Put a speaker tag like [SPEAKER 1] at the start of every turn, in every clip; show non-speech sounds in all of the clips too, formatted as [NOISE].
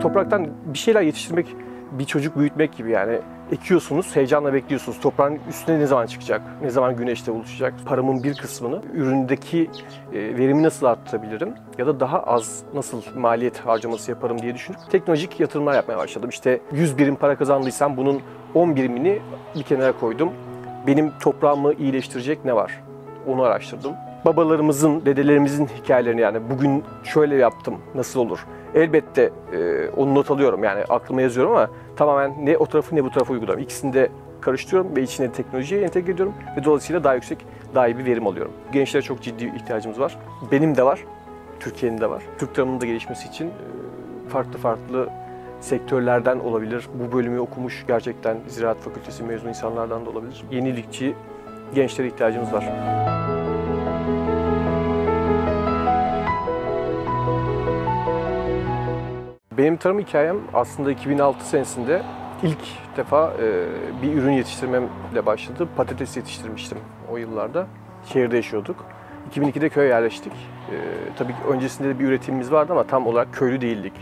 [SPEAKER 1] topraktan bir şeyler yetiştirmek bir çocuk büyütmek gibi yani ekiyorsunuz, heyecanla bekliyorsunuz. Toprağın üstüne ne zaman çıkacak, ne zaman güneşte buluşacak? Paramın bir kısmını üründeki e, verimi nasıl arttırabilirim ya da daha az nasıl maliyet harcaması yaparım diye düşünüp teknolojik yatırımlar yapmaya başladım. İşte 100 birim para kazandıysam bunun 10 birimini bir kenara koydum. Benim toprağımı iyileştirecek ne var? Onu araştırdım. Babalarımızın, dedelerimizin hikayelerini yani bugün şöyle yaptım, nasıl olur? Elbette e, onu not alıyorum yani aklıma yazıyorum ama tamamen ne o tarafı ne bu tarafı uyguluyorum. İkisini de karıştırıyorum ve içine teknolojiye entegre ediyorum ve dolayısıyla daha yüksek, daha iyi bir verim alıyorum. Gençlere çok ciddi ihtiyacımız var. Benim de var, Türkiye'nin de var. Türk tarımının da gelişmesi için e, farklı farklı sektörlerden olabilir. Bu bölümü okumuş gerçekten Ziraat Fakültesi mezunu insanlardan da olabilir. Yenilikçi gençlere ihtiyacımız var. Benim tarım hikayem aslında 2006 senesinde ilk defa e, bir ürün yetiştirmemle başladı. Patates yetiştirmiştim o yıllarda. Şehirde yaşıyorduk. 2002'de köye yerleştik. E, tabii öncesinde de bir üretimimiz vardı ama tam olarak köylü değildik.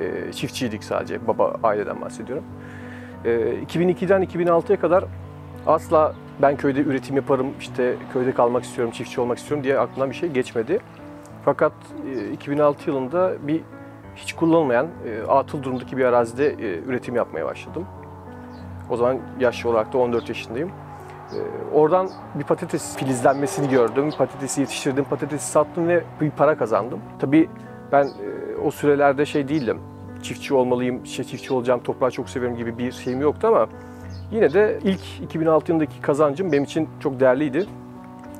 [SPEAKER 1] E, çiftçiydik sadece. Baba aileden bahsediyorum. E, 2002'den 2006'ya kadar asla ben köyde üretim yaparım, işte köyde kalmak istiyorum, çiftçi olmak istiyorum diye aklımdan bir şey geçmedi. Fakat e, 2006 yılında bir hiç kullanılmayan e, atıl durumdaki bir arazide e, üretim yapmaya başladım. O zaman yaşlı olarak da 14 yaşındayım. E, oradan bir patates filizlenmesini gördüm. Patatesi yetiştirdim, patatesi sattım ve bir para kazandım. Tabii ben e, o sürelerde şey değildim. Çiftçi olmalıyım, işte çiftçi olacağım, toprağı çok severim gibi bir şeyim yoktu ama yine de ilk 2006 yılındaki kazancım benim için çok değerliydi.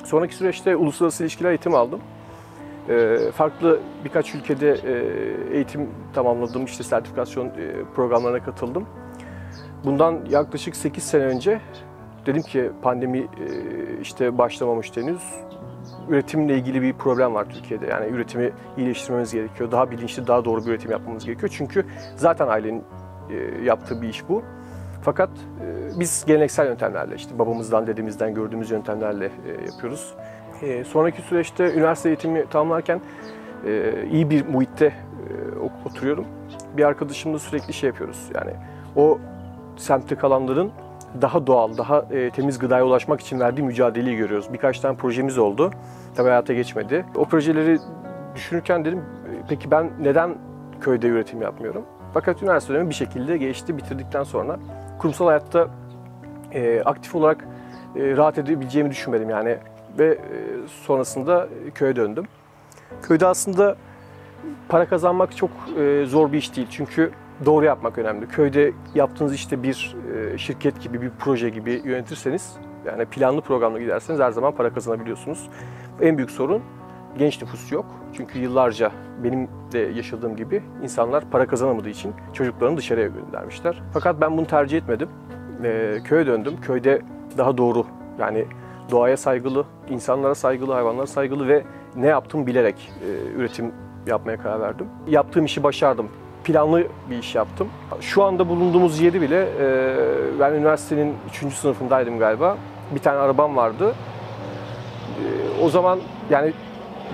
[SPEAKER 1] Sonraki süreçte uluslararası ilişkiler eğitimi aldım. E, farklı birkaç ülkede e, eğitim tamamladım, işte sertifikasyon e, programlarına katıldım. Bundan yaklaşık 8 sene önce dedim ki pandemi e, işte başlamamış henüz. Üretimle ilgili bir problem var Türkiye'de. Yani üretimi iyileştirmemiz gerekiyor. Daha bilinçli, daha doğru bir üretim yapmamız gerekiyor. Çünkü zaten ailenin yaptığı bir iş bu. Fakat biz geleneksel yöntemlerle, işte babamızdan, dedemizden gördüğümüz yöntemlerle yapıyoruz. E, sonraki süreçte üniversite eğitimi tamamlarken e, iyi bir muhitte e, oturuyorum. Bir arkadaşımla sürekli şey yapıyoruz. Yani o semtte kalanların daha doğal, daha e, temiz gıdaya ulaşmak için verdiği mücadeleyi görüyoruz. Birkaç tane projemiz oldu. Tabii hayata geçmedi. O projeleri düşünürken dedim peki ben neden köyde üretim yapmıyorum? Fakat üniversite dönemi bir şekilde geçti. Bitirdikten sonra kurumsal hayatta e, aktif olarak e, rahat edebileceğimi düşünmedim yani. Ve e, sonrasında köye döndüm. Köyde aslında para kazanmak çok e, zor bir iş değil. Çünkü doğru yapmak önemli. Köyde yaptığınız işte bir e, şirket gibi, bir proje gibi yönetirseniz, yani planlı programla giderseniz her zaman para kazanabiliyorsunuz. En büyük sorun genç nüfus yok. Çünkü yıllarca benim de yaşadığım gibi insanlar para kazanamadığı için çocuklarını dışarıya göndermişler. Fakat ben bunu tercih etmedim. Köye döndüm. Köyde daha doğru yani doğaya saygılı, insanlara saygılı, hayvanlara saygılı ve ne yaptım bilerek e, üretim yapmaya karar verdim. Yaptığım işi başardım. Planlı bir iş yaptım. Şu anda bulunduğumuz yeri bile e, ben üniversitenin 3. sınıfındaydım galiba. Bir tane arabam vardı. E, o zaman yani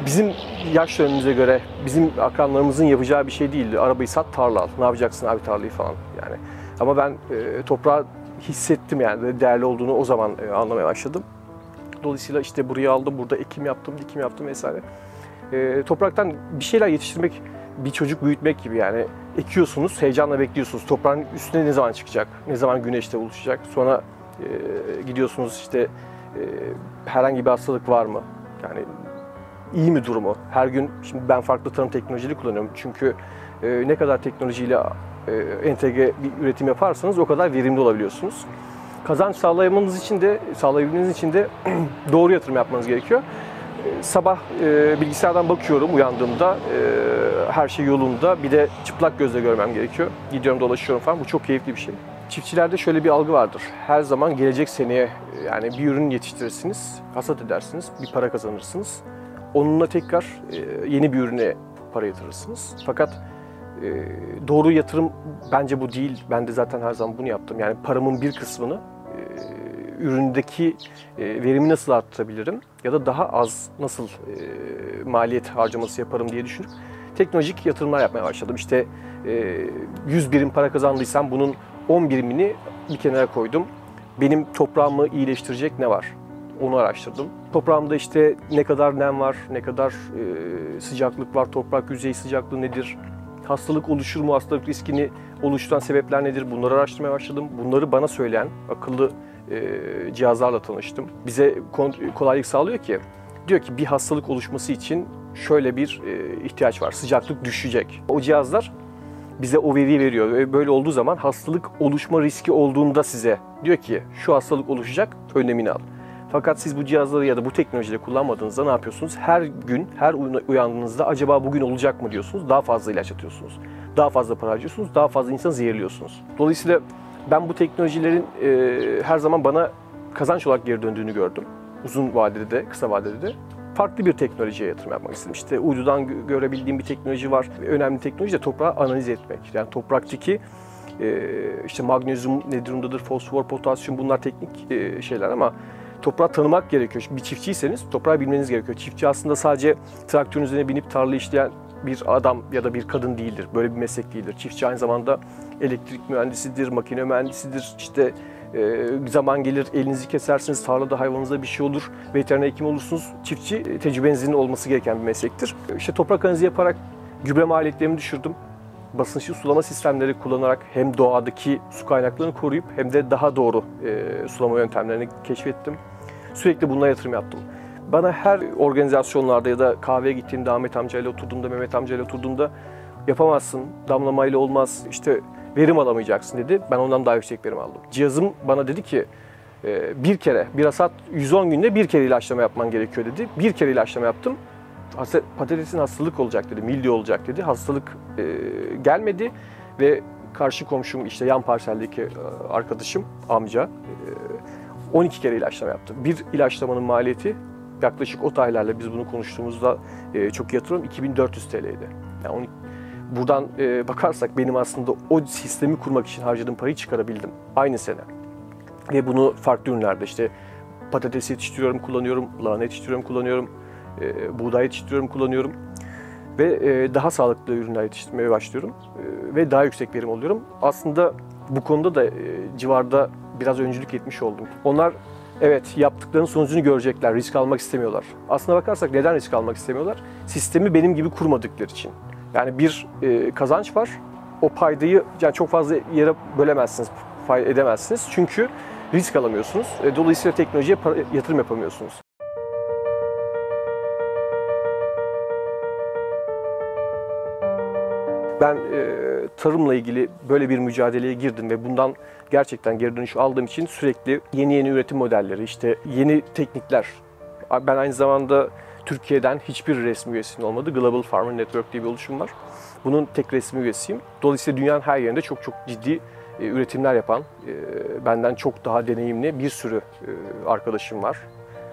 [SPEAKER 1] bizim yaş dönemimize göre bizim akranlarımızın yapacağı bir şey değildi. Arabayı sat tarla al. Ne yapacaksın abi tarlayı falan yani. Ama ben e, toprağı hissettim yani değerli olduğunu o zaman e, anlamaya başladım. Dolayısıyla işte burayı aldım, burada ekim yaptım, dikim yaptım vesaire. E, topraktan bir şeyler yetiştirmek bir çocuk büyütmek gibi yani ekiyorsunuz, heyecanla bekliyorsunuz. Toprağın üstüne ne zaman çıkacak, ne zaman güneşte buluşacak. Sonra e, gidiyorsunuz işte e, herhangi bir hastalık var mı? Yani iyi mi durumu? Her gün şimdi ben farklı tarım teknolojileri kullanıyorum. Çünkü e, ne kadar teknolojiyle e, entegre bir üretim yaparsanız o kadar verimli olabiliyorsunuz. Kazanç sağlayamanız için de sağlayabilmeniz için de [CLEARS THROAT] doğru yatırım yapmanız gerekiyor. E, sabah e, bilgisayardan bakıyorum uyandığımda e, her şey yolunda. Bir de çıplak gözle görmem gerekiyor. Gidiyorum dolaşıyorum falan. Bu çok keyifli bir şey. Çiftçilerde şöyle bir algı vardır. Her zaman gelecek seneye yani bir ürün yetiştirirsiniz, hasat edersiniz, bir para kazanırsınız. Onunla tekrar yeni bir ürüne para yatırırsınız. Fakat doğru yatırım bence bu değil. Ben de zaten her zaman bunu yaptım. Yani paramın bir kısmını üründeki verimi nasıl arttırabilirim ya da daha az nasıl maliyet harcaması yaparım diye düşünüp teknolojik yatırımlar yapmaya başladım. İşte e, 100 birim para kazandıysam bunun 10 birimini bir kenara koydum. Benim toprağımı iyileştirecek ne var? Onu araştırdım. Toprağımda işte ne kadar nem var, ne kadar e, sıcaklık var, toprak yüzey sıcaklığı nedir, hastalık oluşur mu, hastalık riskini oluşturan sebepler nedir bunları araştırmaya başladım. Bunları bana söyleyen akıllı e, cihazlarla tanıştım. Bize kolaylık sağlıyor ki, diyor ki bir hastalık oluşması için şöyle bir e, ihtiyaç var, sıcaklık düşecek. O cihazlar bize o veriyi veriyor ve böyle olduğu zaman hastalık oluşma riski olduğunda size diyor ki şu hastalık oluşacak, önlemini al. Fakat siz bu cihazları ya da bu teknolojileri kullanmadığınızda ne yapıyorsunuz? Her gün, her uyandığınızda acaba bugün olacak mı diyorsunuz. Daha fazla ilaç atıyorsunuz. Daha fazla para harcıyorsunuz. Daha fazla insan zehirliyorsunuz. Dolayısıyla ben bu teknolojilerin e, her zaman bana kazanç olarak geri döndüğünü gördüm. Uzun vadede de, kısa vadede de. Farklı bir teknolojiye yatırım yapmak istedim. İşte uydudan görebildiğim bir teknoloji var. Önemli teknoloji de toprağı analiz etmek. Yani topraktaki e, işte magnezyum ne durumdadır, fosfor, potasyum bunlar teknik e, şeyler ama toprağı tanımak gerekiyor. Bir çiftçiyseniz toprağı bilmeniz gerekiyor. Çiftçi aslında sadece traktörün üzerine binip tarla işleyen bir adam ya da bir kadın değildir. Böyle bir meslek değildir. Çiftçi aynı zamanda elektrik mühendisidir, makine mühendisidir. İşte e, zaman gelir elinizi kesersiniz, tarlada hayvanınıza bir şey olur, veteriner hekim olursunuz. Çiftçi e, tecrübenizin olması gereken bir meslektir. İşte toprak analizi yaparak gübre maliyetlerimi düşürdüm. Basınçlı sulama sistemleri kullanarak hem doğadaki su kaynaklarını koruyup hem de daha doğru e, sulama yöntemlerini keşfettim. Sürekli bunlara yatırım yaptım. Bana her organizasyonlarda ya da kahveye gittiğimde Ahmet amcayla oturduğumda, Mehmet amcayla oturduğumda yapamazsın, damlamayla olmaz, işte verim alamayacaksın dedi. Ben ondan daha yüksek verim aldım. Cihazım bana dedi ki e, bir kere, bir hasat 110 günde bir kere ilaçlama yapman gerekiyor dedi. Bir kere ilaçlama yaptım. Patatesin hastalık olacak dedi, milli olacak dedi. Hastalık e, gelmedi ve karşı komşum işte yan parseldeki e, arkadaşım, amca 12 kere ilaçlama yaptı. Bir ilaçlamanın maliyeti yaklaşık o tarihlerle biz bunu konuştuğumuzda çok iyi hatırlıyorum 2400 TL'ydi. Yani 12, buradan e, bakarsak benim aslında o sistemi kurmak için harcadığım parayı çıkarabildim aynı sene. Ve bunu farklı ürünlerde işte patates yetiştiriyorum, kullanıyorum, lahana yetiştiriyorum, kullanıyorum, e, buğday yetiştiriyorum, kullanıyorum. Ve e, daha sağlıklı ürünler yetiştirmeye başlıyorum e, ve daha yüksek verim alıyorum. Aslında bu konuda da e, civarda biraz öncülük etmiş oldum. Onlar evet yaptıklarının sonucunu görecekler, risk almak istemiyorlar. Aslına bakarsak neden risk almak istemiyorlar? Sistemi benim gibi kurmadıkları için. Yani bir e, kazanç var. O paydayı yani çok fazla yere bölemezsiniz, edemezsiniz. Çünkü risk alamıyorsunuz. Dolayısıyla teknolojiye yatırım yapamıyorsunuz. Ben e, tarımla ilgili böyle bir mücadeleye girdim ve bundan gerçekten geri dönüş aldığım için sürekli yeni yeni üretim modelleri, işte yeni teknikler. Ben aynı zamanda Türkiye'den hiçbir resmi üyesinin olmadı. Global Farmer Network diye bir oluşum var. Bunun tek resmi üyesiyim. Dolayısıyla dünyanın her yerinde çok çok ciddi e, üretimler yapan, e, benden çok daha deneyimli bir sürü e, arkadaşım var.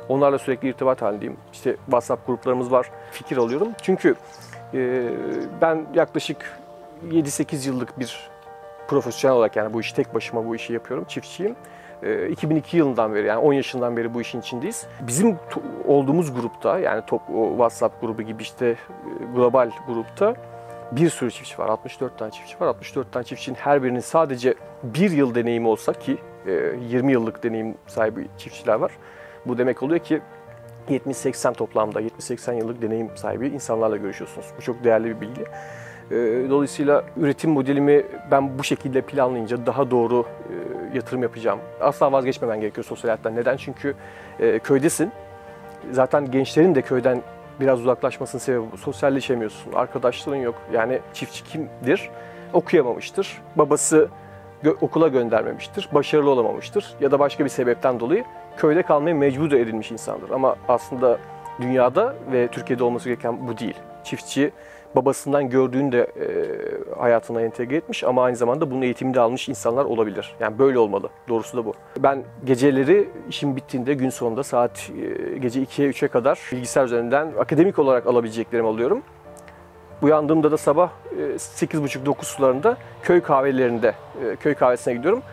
[SPEAKER 1] Onlarla sürekli irtibat halindeyim. İşte WhatsApp gruplarımız var, fikir alıyorum. Çünkü ben yaklaşık 7-8 yıllık bir profesyonel olarak yani bu işi tek başıma bu işi yapıyorum, çiftçiyim. 2002 ee, yılından beri yani 10 yaşından beri bu işin içindeyiz. Bizim olduğumuz grupta yani top, WhatsApp grubu gibi işte e, global grupta bir sürü çiftçi var. 64 tane çiftçi var. 64 tane çiftçinin her birinin sadece bir yıl deneyimi olsa ki 20 e, yıllık deneyim sahibi çiftçiler var. Bu demek oluyor ki 70-80 toplamda 70-80 yıllık deneyim sahibi insanlarla görüşüyorsunuz. Bu çok değerli bir bilgi. Ee, dolayısıyla üretim modelimi ben bu şekilde planlayınca daha doğru e, yatırım yapacağım. Asla vazgeçmemen gerekiyor sosyal hayattan. Neden? Çünkü e, köydesin. Zaten gençlerin de köyden biraz uzaklaşmasının sebebi bu. Sosyalleşemiyorsun, arkadaşların yok. Yani çiftçi kimdir? Okuyamamıştır. Babası okula göndermemiştir, başarılı olamamıştır ya da başka bir sebepten dolayı köyde kalmaya mecbur edilmiş insandır. Ama aslında dünyada ve Türkiye'de olması gereken bu değil. Çiftçi babasından gördüğünü de e, hayatına entegre etmiş ama aynı zamanda bunun eğitimini de almış insanlar olabilir. Yani böyle olmalı. Doğrusu da bu. Ben geceleri işim bittiğinde gün sonunda saat e, gece 2'ye 3'e kadar bilgisayar üzerinden akademik olarak alabileceklerimi alıyorum. Uyandığımda da sabah e, 8.30-9 sularında köy kahvelerinde, e, köy kahvesine gidiyorum.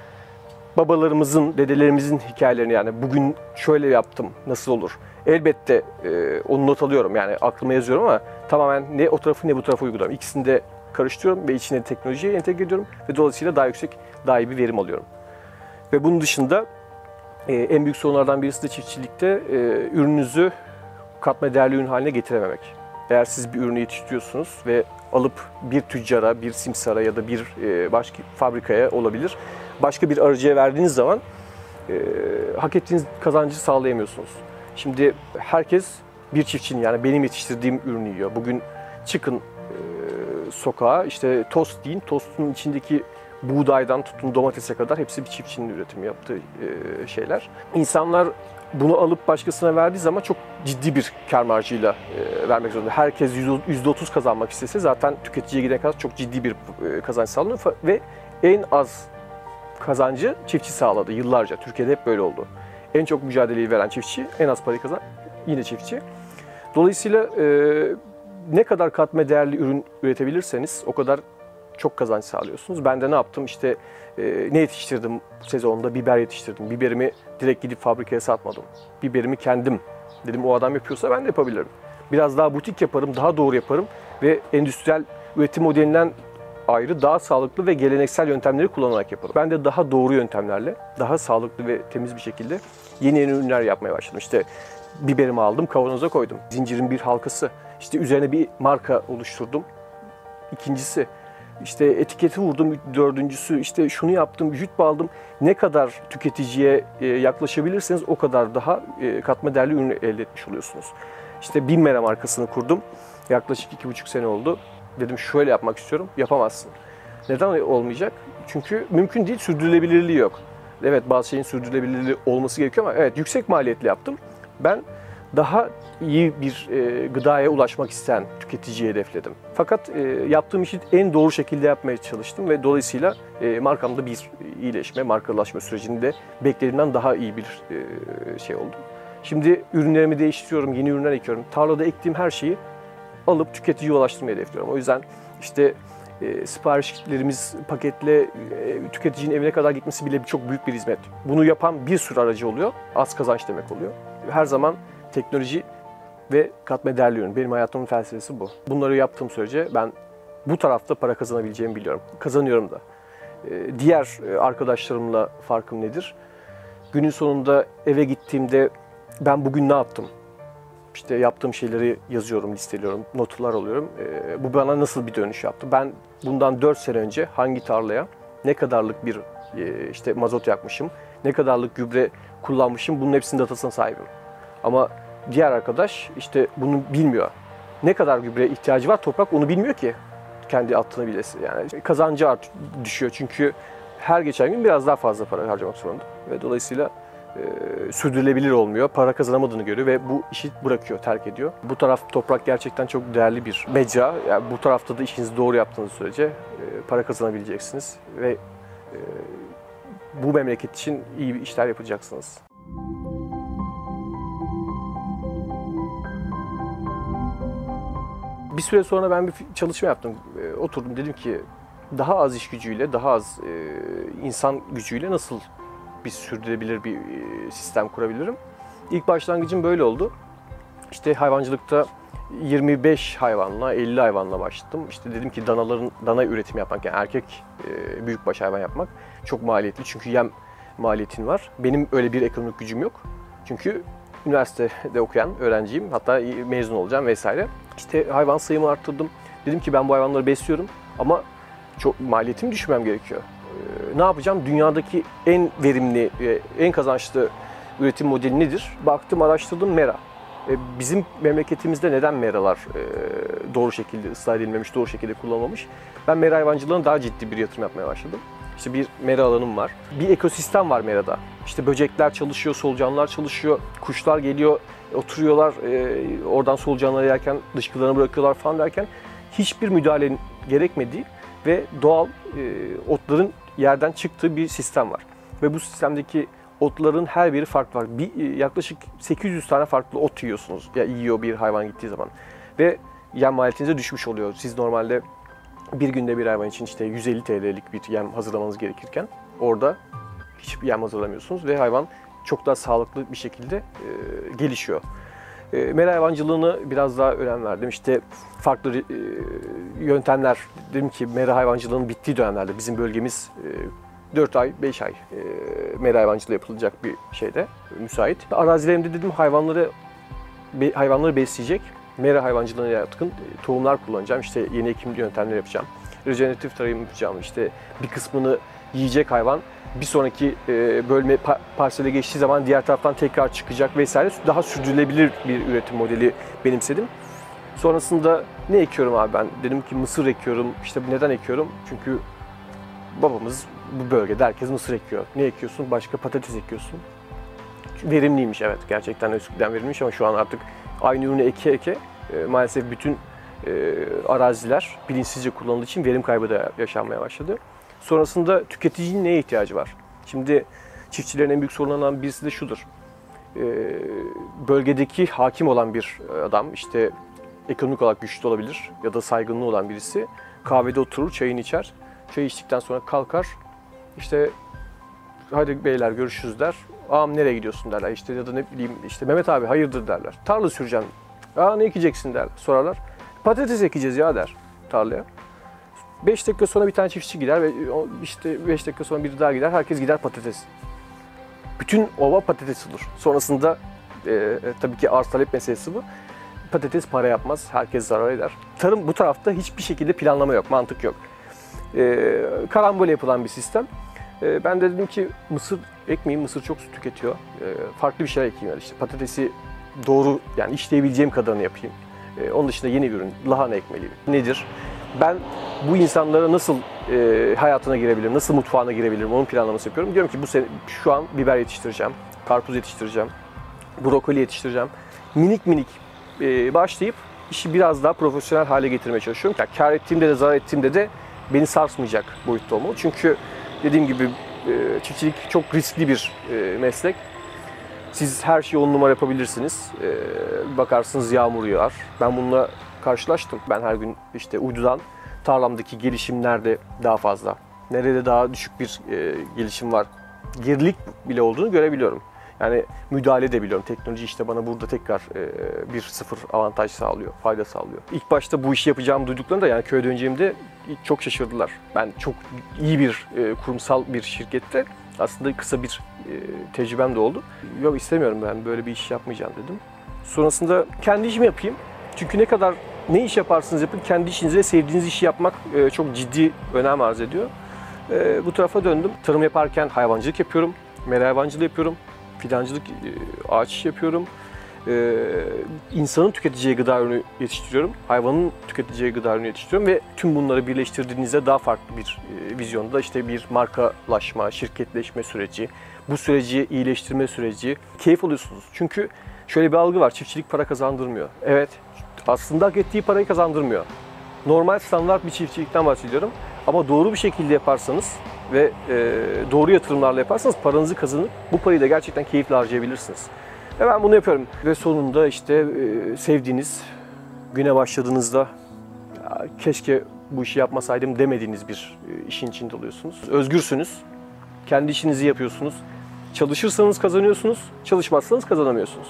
[SPEAKER 1] Babalarımızın, dedelerimizin hikayelerini yani bugün şöyle yaptım, nasıl olur? Elbette e, onu not alıyorum yani aklıma yazıyorum ama tamamen ne o tarafı ne bu tarafı uyguluyorum. İkisini de karıştırıyorum ve içine teknolojiye entegre ediyorum ve dolayısıyla daha yüksek, daha iyi bir verim alıyorum. Ve bunun dışında e, en büyük sorunlardan birisi de çiftçilikte e, ürününüzü katma değerli ürün haline getirememek. Eğer siz bir ürünü yetiştiriyorsunuz ve alıp bir tüccara, bir simsara ya da bir e, başka fabrikaya olabilir, başka bir aracıya verdiğiniz zaman e, hak ettiğiniz kazancı sağlayamıyorsunuz. Şimdi herkes bir çiftçinin yani benim yetiştirdiğim ürünü yiyor. Bugün çıkın e, sokağa işte tost deyin, tostun içindeki buğdaydan tutun domatese kadar hepsi bir çiftçinin üretimi yaptığı e, şeyler. İnsanlar bunu alıp başkasına verdiği zaman çok ciddi bir kar marjıyla e, vermek zorunda. Herkes %30 kazanmak istese zaten tüketiciye giden kadar çok ciddi bir kazanç sağlanıyor ve en az kazancı çiftçi sağladı yıllarca. Türkiye'de hep böyle oldu. En çok mücadeleyi veren çiftçi, en az parayı kazan yine çiftçi. Dolayısıyla e, ne kadar katma değerli ürün üretebilirseniz o kadar çok kazanç sağlıyorsunuz. Ben de ne yaptım? İşte e, ne yetiştirdim sezonda? Biber yetiştirdim. Biberimi direkt gidip fabrikaya satmadım. Biberimi kendim dedim o adam yapıyorsa ben de yapabilirim. Biraz daha butik yaparım, daha doğru yaparım ve endüstriyel üretim modelinden ayrı daha sağlıklı ve geleneksel yöntemleri kullanarak yaparım. Ben de daha doğru yöntemlerle, daha sağlıklı ve temiz bir şekilde yeni yeni ürünler yapmaya başladım. İşte biberimi aldım, kavanoza koydum. Zincirin bir halkası. İşte üzerine bir marka oluşturdum. İkincisi işte etiketi vurdum. Dördüncüsü işte şunu yaptım, jüt aldım. Ne kadar tüketiciye e, yaklaşabilirseniz o kadar daha e, katma değerli ürün elde etmiş oluyorsunuz. İşte Binmera markasını kurdum. Yaklaşık iki buçuk sene oldu. Dedim şöyle yapmak istiyorum. Yapamazsın. Neden olmayacak? Çünkü mümkün değil, sürdürülebilirliği yok. Evet bazı şeyin sürdürülebilirliği olması gerekiyor ama evet yüksek maliyetli yaptım. Ben daha iyi bir e, gıdaya ulaşmak isteyen tüketiciyi hedefledim. Fakat e, yaptığım işi en doğru şekilde yapmaya çalıştım ve dolayısıyla e, markamda bir iyileşme, markalaşma sürecinde beklediğimden daha iyi bir e, şey oldu. Şimdi ürünlerimi değiştiriyorum, yeni ürünler ekiyorum. Tarlada ektiğim her şeyi alıp tüketiciye ulaştırmayı hedefliyorum. O yüzden işte e, siparişlerimiz paketle e, tüketicinin evine kadar gitmesi bile çok büyük bir hizmet. Bunu yapan bir sürü aracı oluyor. Az kazanç demek oluyor. Her zaman teknoloji ve katma değerli ürün. Benim hayatımın felsefesi bu. Bunları yaptığım sürece ben bu tarafta para kazanabileceğimi biliyorum. Kazanıyorum da. E, diğer e, arkadaşlarımla farkım nedir? Günün sonunda eve gittiğimde ben bugün ne yaptım? İşte yaptığım şeyleri yazıyorum, listeliyorum, notlar alıyorum. E, bu bana nasıl bir dönüş yaptı? Ben bundan 4 sene önce hangi tarlaya ne kadarlık bir e, işte mazot yakmışım, ne kadarlık gübre kullanmışım bunun hepsinin datasına sahibim. Ama diğer arkadaş işte bunu bilmiyor. Ne kadar gübre ihtiyacı var toprak onu bilmiyor ki kendi attığını bilesi. Yani kazancı art düşüyor çünkü her geçen gün biraz daha fazla para harcamak zorunda. Ve dolayısıyla e, sürdürülebilir olmuyor. Para kazanamadığını görüyor ve bu işi bırakıyor, terk ediyor. Bu taraf toprak gerçekten çok değerli bir mecra. Yani bu tarafta da işinizi doğru yaptığınız sürece e, para kazanabileceksiniz ve e, bu memleket için iyi işler yapacaksınız. Bir süre sonra ben bir çalışma yaptım. E, oturdum dedim ki daha az iş gücüyle, daha az e, insan gücüyle nasıl bir sürdürülebilir bir e, sistem kurabilirim? İlk başlangıcım böyle oldu. İşte hayvancılıkta 25 hayvanla, 50 hayvanla başladım. İşte dedim ki danaların dana üretimi yapmak, yani erkek e, büyükbaş hayvan yapmak çok maliyetli. Çünkü yem maliyetin var. Benim öyle bir ekonomik gücüm yok. Çünkü üniversitede okuyan öğrenciyim. Hatta mezun olacağım vesaire. İşte hayvan sayımı arttırdım. Dedim ki ben bu hayvanları besliyorum ama çok maliyetimi düşmem gerekiyor. Ee, ne yapacağım? Dünyadaki en verimli, en kazançlı üretim modeli nedir? Baktım, araştırdım mera. Bizim memleketimizde neden meralar e, doğru şekilde ıslah edilmemiş, doğru şekilde kullanılmamış? Ben mera hayvancılığına daha ciddi bir yatırım yapmaya başladım. İşte bir mera alanım var. Bir ekosistem var merada. İşte böcekler çalışıyor, solucanlar çalışıyor, kuşlar geliyor, oturuyorlar, e, oradan solucanları yerken dışkılarını bırakıyorlar falan derken hiçbir müdahalenin gerekmediği ve doğal e, otların yerden çıktığı bir sistem var. Ve bu sistemdeki otların her biri farklı var. Bir, e, yaklaşık 800 tane farklı ot yiyorsunuz. Ya yiyor bir hayvan gittiği zaman. Ve yem maliyetinize düşmüş oluyor. Siz normalde bir günde bir hayvan için işte 150 TL'lik bir yem hazırlamanız gerekirken orada Hiç yem hazırlamıyorsunuz ve hayvan çok daha sağlıklı bir şekilde e, gelişiyor. E, mera hayvancılığını biraz daha önem verdim. İşte farklı e, yöntemler, dedim ki mera hayvancılığının bittiği dönemlerde bizim bölgemiz e, 4 ay, 5 ay e, hayvancılığı yapılacak bir şeyde, müsait. Arazilerimde dedim hayvanları hayvanları besleyecek, mera hayvancılığına yatkın e, tohumlar kullanacağım. İşte yeni ekim yöntemleri yapacağım. Rejeneratif tarım yapacağım. İşte bir kısmını yiyecek hayvan bir sonraki e, bölme pa- parsele geçtiği zaman diğer taraftan tekrar çıkacak vesaire. Daha sürdürülebilir bir üretim modeli benimsedim. Sonrasında ne ekiyorum abi ben? Dedim ki mısır ekiyorum. İşte neden ekiyorum? Çünkü babamız bu bölgede herkes mısır ekiyor. Ne ekiyorsun? Başka patates ekiyorsun. Verimliymiş evet. Gerçekten eskiden verimliymiş ama şu an artık aynı ürünü eke eke e, maalesef bütün e, araziler bilinçsizce kullanıldığı için verim kaybı da yaşanmaya başladı. Sonrasında tüketicinin neye ihtiyacı var? Şimdi çiftçilerin en büyük sorunlarından birisi de şudur. E, bölgedeki hakim olan bir adam işte ekonomik olarak güçlü olabilir ya da saygınlığı olan birisi kahvede oturur, çayını içer. Çay içtikten sonra kalkar. İşte hadi beyler görüşürüz der. Ağam nereye gidiyorsun derler. İşte ya da ne bileyim işte Mehmet abi hayırdır derler. Tarla süreceğim. Aa ne ekeceksin der. Sorarlar. Patates ekeceğiz ya der tarlaya. 5 dakika sonra bir tane çiftçi gider ve o işte 5 dakika sonra biri daha gider. Herkes gider patates. Bütün ova patates olur. Sonrasında e, tabii ki arz talep meselesi bu. Patates para yapmaz. Herkes zarar eder. Tarım bu tarafta hiçbir şekilde planlama yok, mantık yok. E, karambole yapılan bir sistem. E, ben de dedim ki mısır ekmeyeyim, mısır çok su tüketiyor. E, farklı bir şey ekeyim. Yani işte patatesi doğru yani işleyebileceğim kadarını yapayım. E, onun dışında yeni bir ürün, lahana ekmeliyim. Nedir? Ben bu insanlara nasıl e, hayatına girebilirim, nasıl mutfağına girebilirim onun planlaması yapıyorum. Diyorum ki bu sene şu an biber yetiştireceğim, karpuz yetiştireceğim, brokoli yetiştireceğim. Minik minik e, başlayıp işi biraz daha profesyonel hale getirmeye çalışıyorum. Yani kar ettiğimde de zarar ettiğimde de beni sarsmayacak boyutta olmalı. Çünkü dediğim gibi e, çiftçilik çok riskli bir e, meslek. Siz her şeyi on numara yapabilirsiniz. E, bakarsınız yağmur yağar. Ben bununla karşılaştım. Ben her gün işte uydudan tarlamdaki gelişim nerede daha fazla, nerede daha düşük bir e, gelişim var, gerilik bile olduğunu görebiliyorum. Yani müdahale edebiliyorum. Teknoloji işte bana burada tekrar e, bir sıfır avantaj sağlıyor, fayda sağlıyor. İlk başta bu işi yapacağımı duyduklarında yani köye döneceğimde çok şaşırdılar. Ben çok iyi bir e, kurumsal bir şirkette aslında kısa bir e, tecrübem de oldu. Yok istemiyorum ben böyle bir iş yapmayacağım dedim. Sonrasında kendi işimi yapayım. Çünkü ne kadar ne iş yaparsınız yapın kendi işinize sevdiğiniz işi yapmak e, çok ciddi önem arz ediyor. E, bu tarafa döndüm. Tarım yaparken hayvancılık yapıyorum. Mera hayvancılığı yapıyorum. Fidancılık, e, ağaç yapıyorum. E, insanın tüketeceği gıda ürünü yetiştiriyorum. Hayvanın tüketeceği gıda ürünü yetiştiriyorum ve tüm bunları birleştirdiğinizde daha farklı bir vizyonda işte bir markalaşma, şirketleşme süreci, bu süreci iyileştirme süreci keyif alıyorsunuz. Çünkü şöyle bir algı var. Çiftçilik para kazandırmıyor. Evet. Aslında hak ettiği parayı kazandırmıyor. Normal standart bir çiftçilikten bahsediyorum. Ama doğru bir şekilde yaparsanız ve e, doğru yatırımlarla yaparsanız paranızı kazanıp bu parayı da gerçekten keyifle harcayabilirsiniz. Ve ben bunu yapıyorum. Ve sonunda işte e, sevdiğiniz güne başladığınızda "Ya keşke bu işi yapmasaydım demediğiniz bir e, işin içinde oluyorsunuz. Özgürsünüz. Kendi işinizi yapıyorsunuz. Çalışırsanız kazanıyorsunuz, çalışmazsanız kazanamıyorsunuz.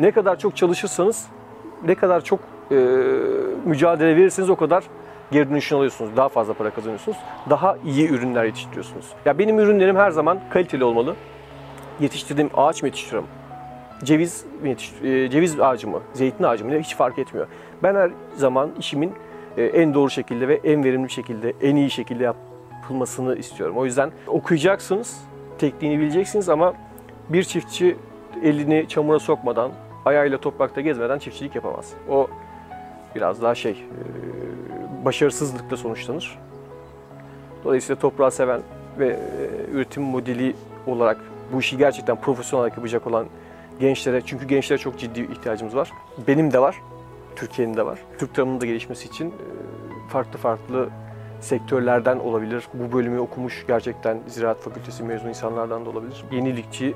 [SPEAKER 1] Ne kadar çok çalışırsanız, ne kadar çok e, mücadele verirseniz o kadar geri dönüşünü alıyorsunuz. Daha fazla para kazanıyorsunuz. Daha iyi ürünler yetiştiriyorsunuz. Ya benim ürünlerim her zaman kaliteli olmalı. Yetiştirdiğim ağaç mı yetiştiriyorum? Ceviz mi yetiş- e, ceviz ağacı mı, zeytin ağacı mı hiç fark etmiyor. Ben her zaman işimin e, en doğru şekilde ve en verimli şekilde, en iyi şekilde yapılmasını istiyorum. O yüzden okuyacaksınız, tekniğini bileceksiniz ama bir çiftçi elini çamura sokmadan, ayağıyla toprakta gezmeden çiftçilik yapamaz. O biraz daha şey, e, başarısızlıkla sonuçlanır. Dolayısıyla toprağı seven ve e, üretim modeli olarak bu işi gerçekten profesyonel olarak yapacak olan gençlere, çünkü gençlere çok ciddi ihtiyacımız var. Benim de var, Türkiye'nin de var. Türk tarımının da gelişmesi için e, farklı farklı sektörlerden olabilir. Bu bölümü okumuş gerçekten Ziraat Fakültesi mezunu insanlardan da olabilir. Yenilikçi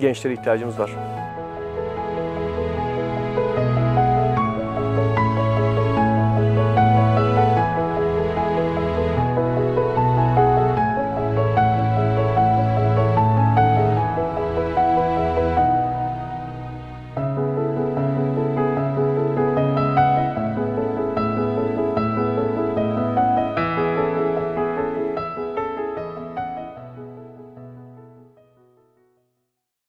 [SPEAKER 1] gençlere ihtiyacımız var.